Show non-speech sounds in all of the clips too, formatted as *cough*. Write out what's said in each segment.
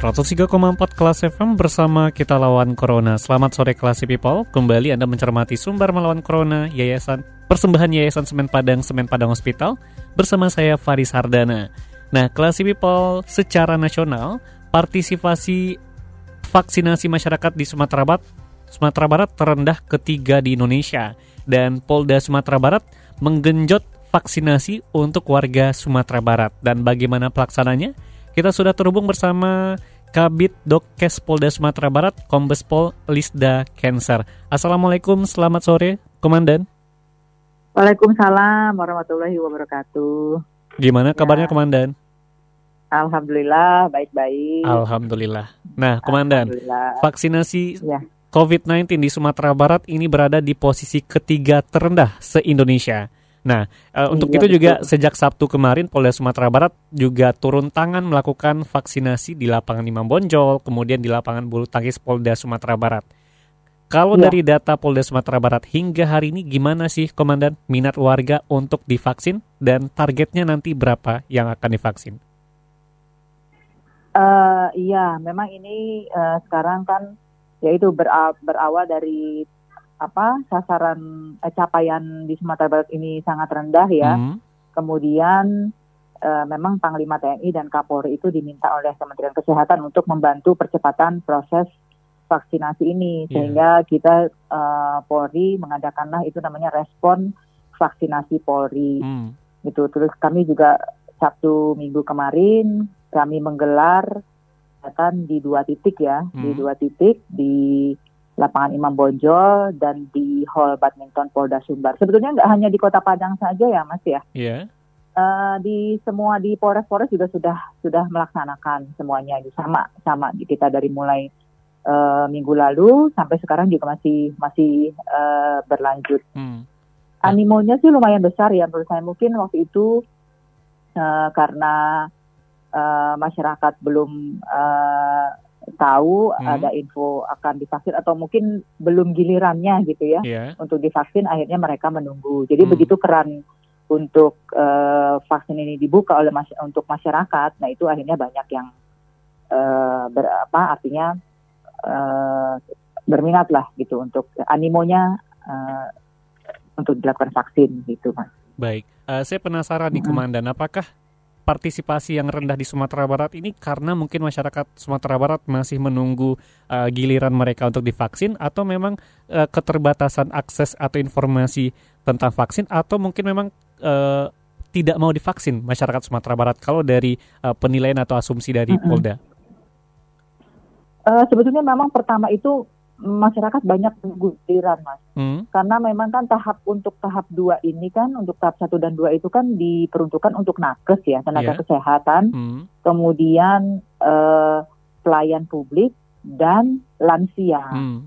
103,4 kelas FM bersama kita lawan Corona. Selamat sore Classy People. Kembali Anda mencermati Sumber Melawan Corona, Yayasan Persembahan Yayasan Semen Padang, Semen Padang Hospital bersama saya Faris Hardana. Nah, Classy People secara nasional partisipasi vaksinasi masyarakat di Sumatera Barat Sumatera Barat terendah ketiga di Indonesia dan Polda Sumatera Barat menggenjot vaksinasi untuk warga Sumatera Barat dan bagaimana pelaksananya? Kita sudah terhubung bersama Kabit Dokes Polda Sumatera Barat, Kombes Pol Lisda Cancer. Assalamualaikum, selamat sore, Komandan. Waalaikumsalam warahmatullahi wabarakatuh. Gimana kabarnya, ya. Komandan? Alhamdulillah, baik-baik. Alhamdulillah. Nah, Komandan, vaksinasi ya. COVID-19 di Sumatera Barat ini berada di posisi ketiga terendah se-Indonesia. Nah, uh, untuk iya, itu juga betul. sejak Sabtu kemarin Polda Sumatera Barat juga turun tangan melakukan vaksinasi di lapangan Imam Bonjol, kemudian di lapangan bulu tangkis Polda Sumatera Barat. Kalau ya. dari data Polda Sumatera Barat hingga hari ini gimana sih Komandan minat warga untuk divaksin dan targetnya nanti berapa yang akan divaksin? Uh, iya, memang ini uh, sekarang kan yaitu berawal dari apa sasaran eh, capaian di Sumatera Barat ini sangat rendah ya. Hmm. Kemudian eh, memang Panglima TNI dan Kapolri itu diminta oleh Kementerian Kesehatan untuk membantu percepatan proses vaksinasi ini yeah. sehingga kita eh, Polri mengadakanlah itu namanya respon vaksinasi Polri. Hmm. Gitu. Terus kami juga Sabtu Minggu kemarin kami menggelar di dua titik ya, hmm. di dua titik di lapangan Imam Bonjol dan di Hall Badminton Polda Sumbar. Sebetulnya nggak hanya di Kota Padang saja ya, Mas ya. Iya. Yeah. Uh, di semua di Polres-Polres juga sudah sudah melaksanakan semuanya sama sama kita dari mulai uh, minggu lalu sampai sekarang juga masih masih uh, berlanjut. Hmm. Animonya sih lumayan besar ya menurut saya mungkin waktu itu uh, karena uh, masyarakat belum uh, tahu hmm. ada info akan divaksin atau mungkin belum gilirannya gitu ya yeah. untuk divaksin akhirnya mereka menunggu jadi hmm. begitu keran untuk uh, vaksin ini dibuka oleh mas untuk masyarakat nah itu akhirnya banyak yang uh, berapa artinya uh, berminat lah gitu untuk animonya uh, untuk dilakukan vaksin gitu mas baik uh, saya penasaran nih komandan apakah partisipasi yang rendah di Sumatera Barat ini karena mungkin masyarakat Sumatera Barat masih menunggu uh, giliran mereka untuk divaksin atau memang uh, keterbatasan akses atau informasi tentang vaksin atau mungkin memang uh, tidak mau divaksin masyarakat Sumatera Barat kalau dari uh, penilaian atau asumsi dari Polda? Uh, sebetulnya memang pertama itu masyarakat banyak giliran mas hmm. karena memang kan tahap untuk tahap dua ini kan untuk tahap satu dan dua itu kan diperuntukkan untuk nakes ya tenaga yeah. kesehatan hmm. kemudian uh, pelayan publik dan lansia hmm.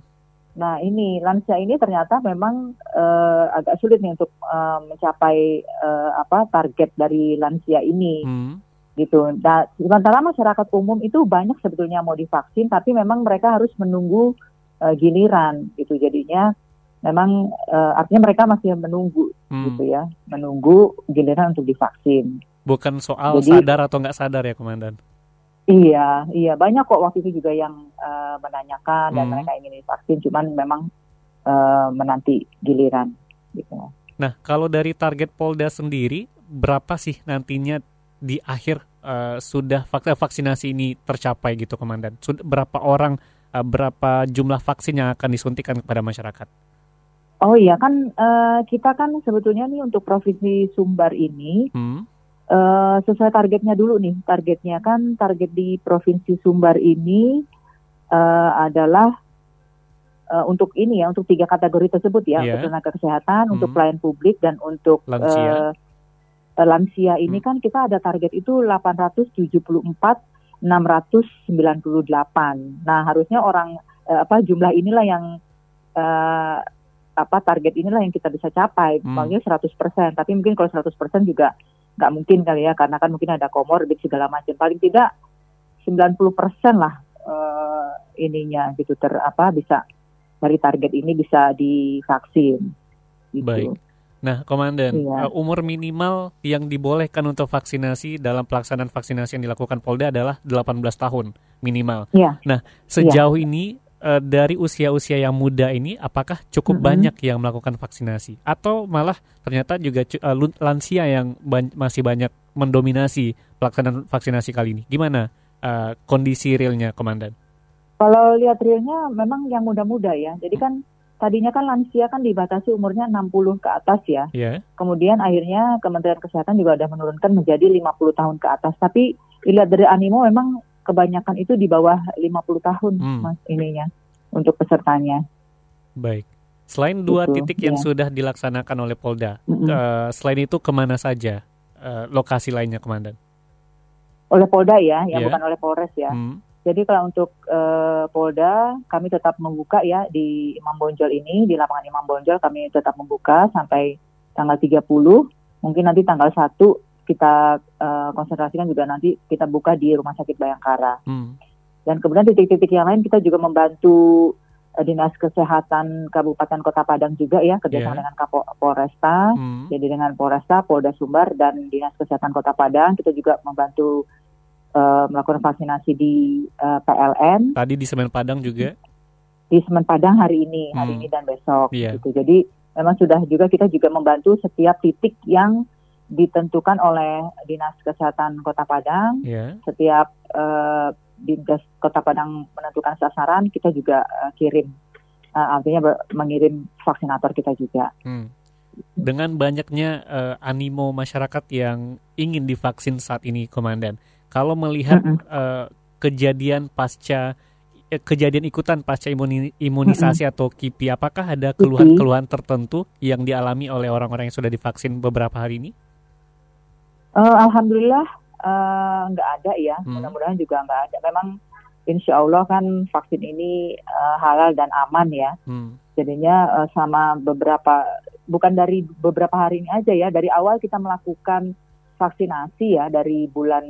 nah ini lansia ini ternyata memang uh, agak sulit nih untuk uh, mencapai uh, apa target dari lansia ini hmm gitu. Nah, sementara masyarakat umum itu banyak sebetulnya mau divaksin, tapi memang mereka harus menunggu uh, giliran gitu. Jadinya memang uh, artinya mereka masih menunggu hmm. gitu ya. Menunggu giliran untuk divaksin. Bukan soal Jadi, sadar atau nggak sadar ya komandan? Iya iya. Banyak kok waktu itu juga yang uh, menanyakan hmm. dan mereka ingin divaksin cuman memang uh, menanti giliran gitu. Nah kalau dari target Polda sendiri berapa sih nantinya di akhir uh, sudah vaksinasi ini tercapai gitu komandan? Sudah berapa orang uh, berapa jumlah vaksin yang akan disuntikan kepada masyarakat? Oh iya kan uh, kita kan sebetulnya nih untuk provinsi Sumbar ini hmm. uh, sesuai targetnya dulu nih targetnya kan target di provinsi Sumbar ini uh, adalah uh, untuk ini ya untuk tiga kategori tersebut ya yeah. untuk tenaga kesehatan, hmm. untuk pelayan publik dan untuk lansia. Uh, lansia ini Hmm. kan kita ada target itu 874 698. Nah, harusnya orang eh, apa jumlah inilah yang eh, apa target inilah yang kita bisa capai. Hmm. Maunya 100%, tapi mungkin kalau 100% juga nggak mungkin kali ya karena kan mungkin ada komorbid segala macam. Paling tidak 90% lah eh, ininya gitu ter apa bisa dari target ini bisa divaksin. Gitu. Baik. Nah, Komandan, Iya. uh, umur minimal yang dibolehkan untuk vaksinasi dalam pelaksanaan vaksinasi yang dilakukan Polda adalah 18 tahun minimal. Iya. Nah, sejauh ini uh, dari usia-usia yang muda ini, apakah cukup Mhm. banyak yang melakukan vaksinasi, atau malah ternyata juga uh, lansia yang ban- masih banyak mendominasi pelaksanaan vaksinasi kali ini? Gimana uh, kondisi realnya, Komandan? Kalau lihat realnya memang yang muda-muda ya. Jadi kan tadinya kan lansia kan dibatasi umurnya 60 ke atas ya. Ya, Kemudian akhirnya Kementerian Kesehatan juga sudah menurunkan menjadi 50 tahun ke atas. Tapi dilihat dari animo memang kebanyakan itu di bawah 50 tahun Hmm. Mas ininya untuk pesertanya. baik. Selain dua Gitu, titik yang ya. sudah dilaksanakan oleh Polda, Mm-mm. uh, selain itu ke mana saja uh, lokasi lainnya, Komandan? Oleh Polda ya, yang Iya. bukan oleh Polres ya. Hmm. Jadi kalau untuk eh, Polda kami tetap membuka ya di Imam Bonjol ini di lapangan Imam Bonjol kami tetap membuka sampai tanggal 30. Mungkin nanti tanggal 1 kita eh, konsentrasikan juga nanti kita buka di Rumah Sakit Bayangkara. Hmm. Dan kemudian titik-titik yang lain kita juga membantu eh, Dinas Kesehatan Kabupaten Kota Padang juga ya kerjasama Iya. dengan Kapolresta. Hmm. Jadi dengan Polresta, Polda Sumbar dan Dinas Kesehatan Kota Padang kita juga membantu eh, melakukan vaksinasi di eh, PLN Tadi di Semen Padang juga. di Semen Padang hari ini, hari Hmm. ini dan besok Iya. gitu. Jadi memang sudah juga kita juga membantu setiap titik yang ditentukan oleh Dinas Kesehatan Kota Padang. Ya. Setiap eh, Dinas Kota Padang menentukan sasaran, kita juga eh, kirim. Eh, artinya mengirim vaksinator kita juga. Hmm. Dengan banyaknya eh, animo masyarakat yang ingin divaksin saat ini, Komandan. Kalau melihat Mm-mm. eh, kejadian pasca eh, kejadian ikutan pasca imuni- imunisasi atau KIPI, apakah ada keluhan-keluhan tertentu yang dialami oleh orang-orang yang sudah divaksin beberapa hari ini? Eh, Alhamdulillah nggak ada ya, Hmm. mudah-mudahan juga nggak ada. Memang Insya Allah kan vaksin ini eh, halal dan aman ya. Hmm. jadinya eh, sama beberapa bukan dari beberapa hari ini aja ya dari awal kita melakukan vaksinasi ya dari bulan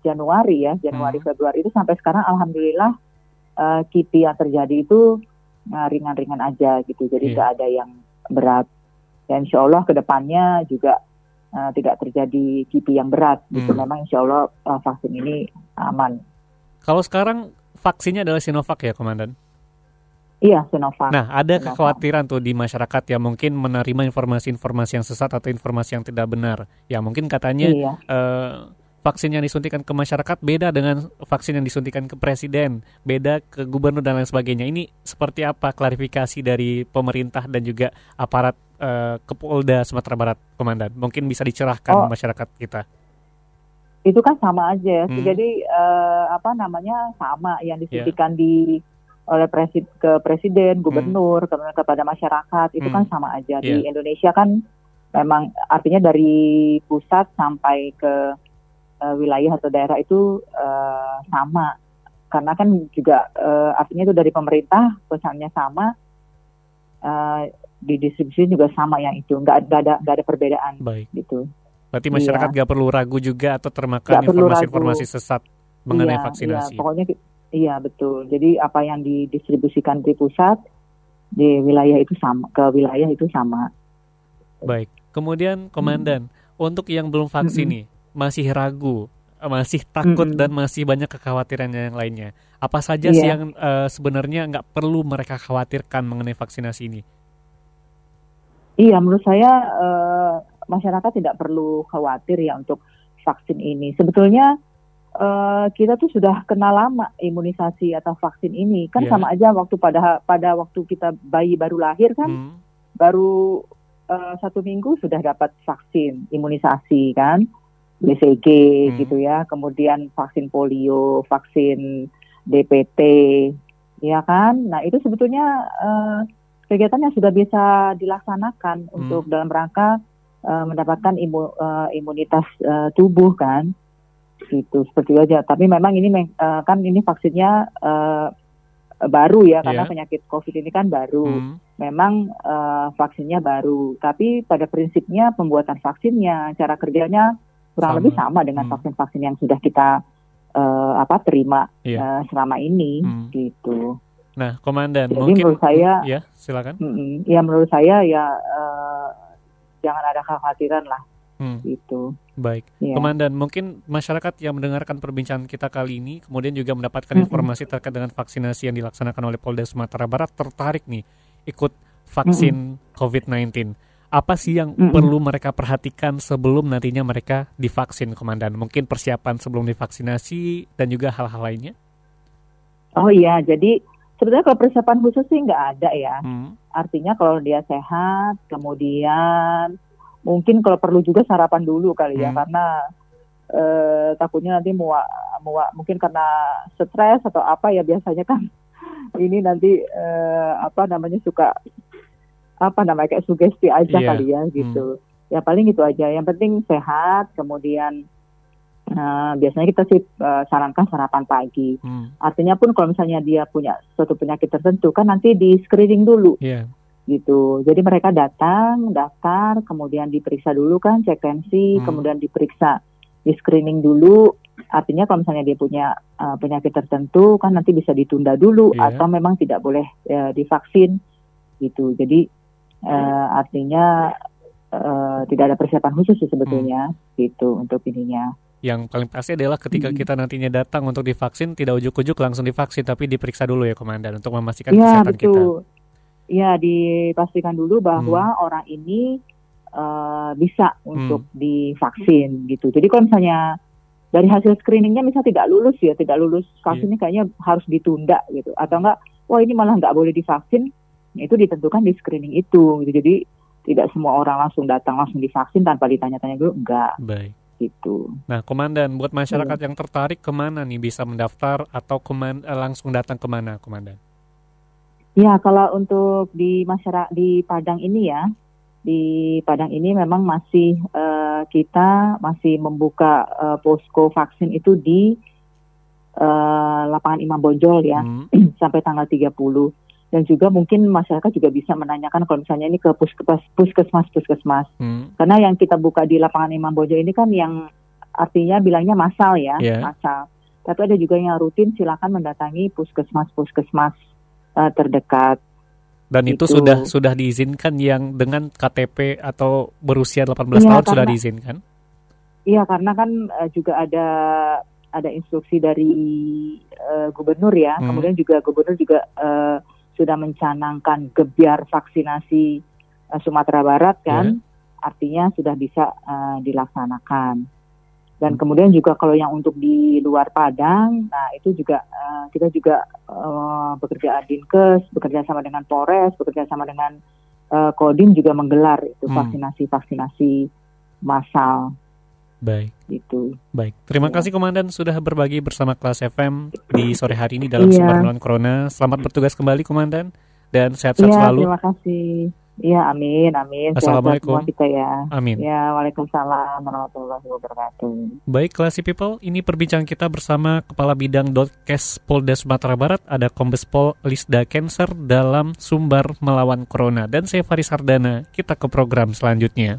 Januari ya Januari Hmm. Februari itu sampai sekarang alhamdulillah eh, KIPI yang terjadi itu eh, ringan-ringan aja gitu jadi Iya. nggak ada yang berat dan Insya Allah ke depannya juga eh, tidak terjadi KIPI yang berat gitu Hmm. memang Insya Allah eh, vaksin ini aman Kalau sekarang vaksinnya adalah Sinovac ya, Komandan? iya Sinovac Nah, ada Sinovac. kekhawatiran tuh di masyarakat yang mungkin menerima informasi-informasi yang sesat atau informasi yang tidak benar. Ya, mungkin katanya iya eh, vaksin yang disuntikan ke masyarakat beda dengan vaksin yang disuntikan ke presiden, beda ke gubernur dan lain sebagainya. Ini seperti apa klarifikasi dari pemerintah dan juga aparat eh, Kepolda Sumatera Barat, Komandan? Mungkin bisa dicerahkan Oh. masyarakat kita. itu kan sama aja. Hmm. Jadi eh, apa namanya sama yang disuntikan di oleh presi, ke presiden, gubernur, kemudian kepada masyarakat itu Hmm. kan sama aja. Di Iya. Indonesia kan memang artinya dari pusat sampai ke eh, wilayah atau daerah itu eh, sama. Karena kan juga eh, artinya itu dari pemerintah pesannya sama. eh, di distribusi juga sama yang itu, nggak ada nggak ada perbedaan Baik. gitu. Berarti masyarakat nggak perlu ragu juga atau termakan informasi-informasi sesat mengenai Iya, vaksinasi. Iya, pokoknya iya betul. Jadi apa yang didistribusikan di pusat di wilayah itu sama ke wilayah itu sama. Baik. Kemudian Komandan, untuk yang belum vaksin nih, masih ragu, masih takut Mm-mm. dan masih banyak kekhawatiran yang lainnya. Apa saja sih Iya. yang eh, sebenarnya nggak perlu mereka khawatirkan mengenai vaksinasi ini? Iya, menurut saya eh, masyarakat tidak perlu khawatir ya untuk vaksin ini. Sebetulnya eh, kita tuh sudah kenal lama imunisasi atau vaksin ini. Kan Iya. sama aja waktu pada pada waktu kita bayi baru lahir kan, Hmm, baru eh, satu minggu sudah dapat vaksin imunisasi kan BCG Hmm. gitu ya. Kemudian vaksin polio vaksin DPT ya kan? Nah itu sebetulnya eh, kegiatan yang sudah bisa dilaksanakan untuk dalam rangka uh, mendapatkan imu, uh, imunitas uh, tubuh kan? Gitu seperti itu aja. Tapi memang ini uh, kan ini vaksinnya uh, baru ya karena yeah. penyakit covid ini kan baru. Hmm. memang uh, vaksinnya baru. Tapi pada prinsipnya pembuatan vaksinnya cara kerjanya kurang sama. lebih sama dengan hmm. vaksin-vaksin yang sudah kita uh, apa terima yeah. Iya. uh, selama ini hmm. gitu nah komandan jadi mungkin menurut saya ya silakan mm, ya menurut saya ya uh, jangan ada kekhawatiran lah Hmm. Itu. Baik, ya. Komandan, mungkin masyarakat yang mendengarkan perbincangan kita kali ini, kemudian juga mendapatkan hmm. informasi terkait dengan vaksinasi yang dilaksanakan oleh Polda Sumatera Barat, tertarik nih ikut vaksin hmm. COVID-19. Apa sih yang hmm. perlu mereka perhatikan sebelum nantinya mereka divaksin, Komandan? Mungkin persiapan sebelum divaksinasi dan juga hal-hal lainnya? Oh iya, jadi sebenarnya kalau persiapan khusus sih nggak ada ya. Hmm. Artinya kalau dia sehat, kemudian mungkin kalau perlu juga sarapan dulu kali ya hmm. karena eh, takutnya nanti muak muak mungkin karena stres atau apa ya biasanya kan *laughs* ini nanti eh, apa namanya suka apa namanya kayak sugesti aja yeah. kali ya gitu. Hmm. Ya paling itu aja. Yang penting sehat, kemudian uh, biasanya kita sih uh, sarankan sarapan pagi. Hmm. Artinya pun kalau misalnya dia punya suatu penyakit tertentu kan nanti di screening dulu. Yeah gitu. Jadi mereka datang, daftar, kemudian diperiksa dulu kan, cek tensi, hmm. kemudian diperiksa, di screening dulu. Artinya kalau misalnya dia punya uh, penyakit tertentu kan nanti bisa ditunda dulu yeah. atau memang tidak boleh uh, divaksin gitu. Jadi uh, artinya uh, tidak ada persiapan khusus sebetulnya hmm. gitu untuk ininya. Yang paling pasti adalah ketika hmm. kita nantinya datang untuk divaksin tidak ujuk-ujuk langsung divaksin tapi diperiksa dulu ya komandan untuk memastikan ya, kesehatan betul. kita. Ya, dipastikan dulu bahwa hmm. orang ini uh, bisa untuk hmm. divaksin gitu. Jadi kalau misalnya dari hasil screeningnya misal tidak lulus ya, tidak lulus vaksinnya yeah. kayaknya harus ditunda gitu. Atau enggak, wah ini malah nggak boleh divaksin, itu ditentukan di screening itu. Gitu. Jadi tidak semua orang langsung datang langsung divaksin tanpa ditanya-tanya dulu, enggak. Baik. Gitu. Nah, komandan, buat masyarakat hmm. yang tertarik ke mana nih bisa mendaftar atau keman, eh, langsung datang ke mana, komandan? Ya, kalau untuk di masyarakat di Padang ini ya, di Padang ini memang masih uh, kita masih membuka uh, posko vaksin itu di uh, lapangan Imam Bonjol ya hmm. *clears throat* sampai tanggal 30 dan juga mungkin masyarakat juga bisa menanyakan kalau misalnya ini ke puskesmas puskesmas puskesmas hmm. karena yang kita buka di lapangan Imam Bonjol ini kan yang artinya bilangnya massal ya yeah. massal tapi ada juga yang rutin silakan mendatangi puskesmas puskesmas uh, terdekat. Dan itu, itu sudah sudah diizinkan yang dengan KTP atau berusia 18 ya, tahun karena, sudah diizinkan? Iya, karena kan uh, juga ada ada instruksi dari uh, gubernur ya. Hmm. Kemudian juga gubernur juga uh, sudah mencanangkan gebiar vaksinasi uh, Sumatera Barat kan. Yeah. Artinya sudah bisa uh, dilaksanakan. Dan kemudian juga kalau yang untuk di luar Padang, nah itu juga uh, kita juga uh, bekerja Dinkes, bekerja sama dengan Polres, bekerja sama dengan uh, Kodim juga menggelar itu hmm. vaksinasi-vaksinasi massal. Baik. Itu. Baik. Terima ya. kasih Komandan sudah berbagi bersama kelas FM di sore hari ini dalam iya. Sumber Melawan Corona. Selamat bertugas kembali Komandan dan sehat-sehat iya, selalu. Terima kasih. Iya, amin, amin. Assalamualaikum. Kita ya. Amin. Ya, waalaikumsalam warahmatullahi wabarakatuh. Baik, Classy People, ini perbincangan kita bersama Kepala Bidang Dotkes Polda Sumatera Barat, ada Kombes Pol Lisda Cancer dalam Sumber Melawan Corona. Dan saya Faris Sardana, kita ke program selanjutnya.